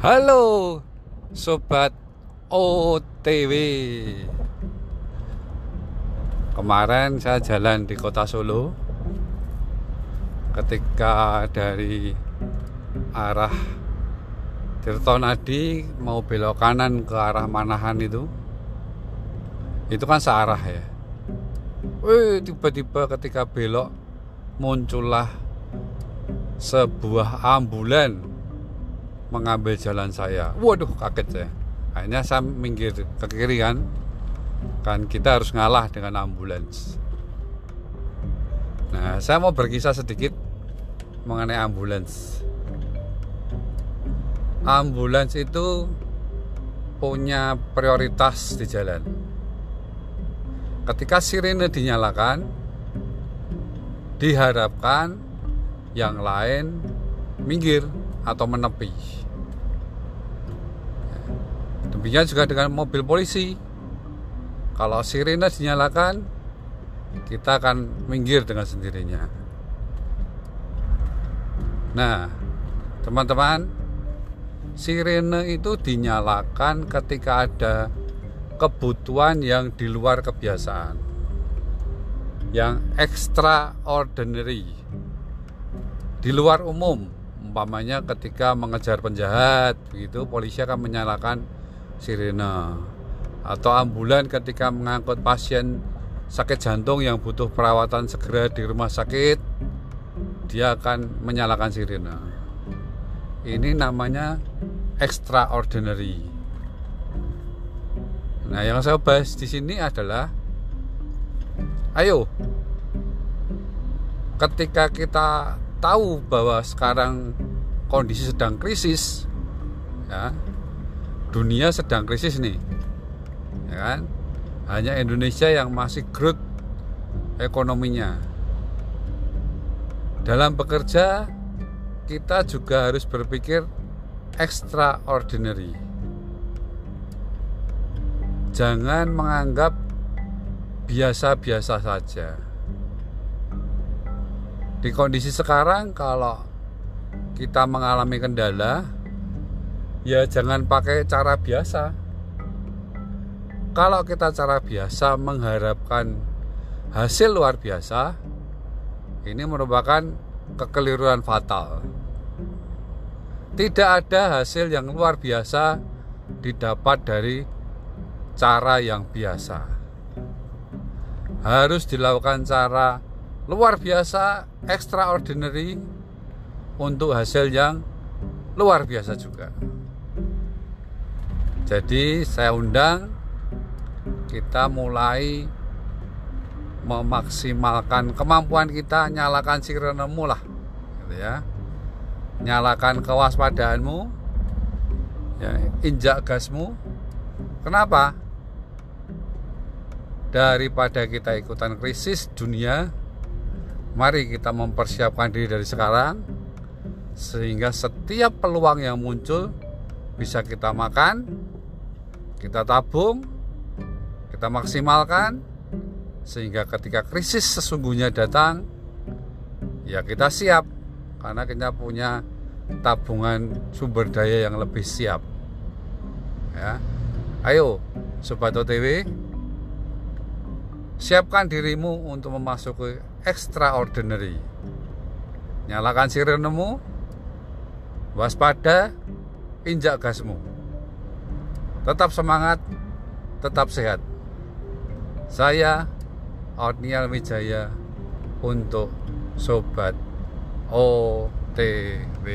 Halo Sobat OTW Kemarin saya jalan di kota Solo. Ketika dari arah Tirtonadi mau belok kanan ke arah Manahan itu Itu kan searah ya. Wih tiba-tiba ketika belok Muncullah sebuah ambulan mengambil jalan saya. Waduh, kaget saya. Akhirnya saya minggir ke kiri kan. Kan kita harus ngalah dengan ambulans. Nah, saya mau berkisah sedikit mengenai ambulans. Ambulans itu punya prioritas di jalan. Ketika sirene dinyalakan, diharapkan yang lain minggir atau menepi. Demikian juga dengan mobil polisi. Kalau sirene dinyalakan, kita akan minggir dengan sendirinya. Nah, teman-teman, sirene itu dinyalakan ketika ada kebutuhan yang di luar kebiasaan. Yang extraordinary. Di luar umum, umpamanya ketika mengejar penjahat, begitu polisi akan menyalakan sirene atau ambulan ketika mengangkut pasien sakit jantung yang butuh perawatan segera di rumah sakit dia akan menyalakan sirene ini namanya extraordinary. Nah yang saya bahas di sini adalah ayo ketika kita tahu bahwa sekarang kondisi sedang krisis ya. Dunia sedang krisis nih ya kan? Hanya Indonesia yang masih growth ekonominya. Dalam bekerja kita juga harus berpikir extraordinary. Jangan menganggap biasa-biasa saja di kondisi sekarang kalau kita mengalami kendala ya jangan pakai cara biasa. Kalau kita cara biasa mengharapkan hasil luar biasa ini merupakan kekeliruan fatal. Tidak ada hasil yang luar biasa didapat dari cara yang biasa. Harus dilakukan cara luar biasa extraordinary untuk hasil yang luar biasa juga. Jadi saya undang kita mulai memaksimalkan kemampuan kita nyalakan sirenemu lah gitu ya. Nyalakan kewaspadaanmu ya, injak gasmu. Kenapa? Daripada kita ikutan krisis dunia mari kita mempersiapkan diri dari sekarang sehingga setiap peluang yang muncul bisa kita makan kita tabung, kita maksimalkan sehingga ketika krisis sesungguhnya datang ya kita siap karena kita punya tabungan sumber daya yang lebih siap. Ya. Ayo sobat OTW siapkan dirimu untuk memasuki extraordinary. Nyalakan sirenemu, waspada, injak gasmu. Tetap semangat, tetap sehat. Saya Otniel Wijaya untuk Sobat OTW.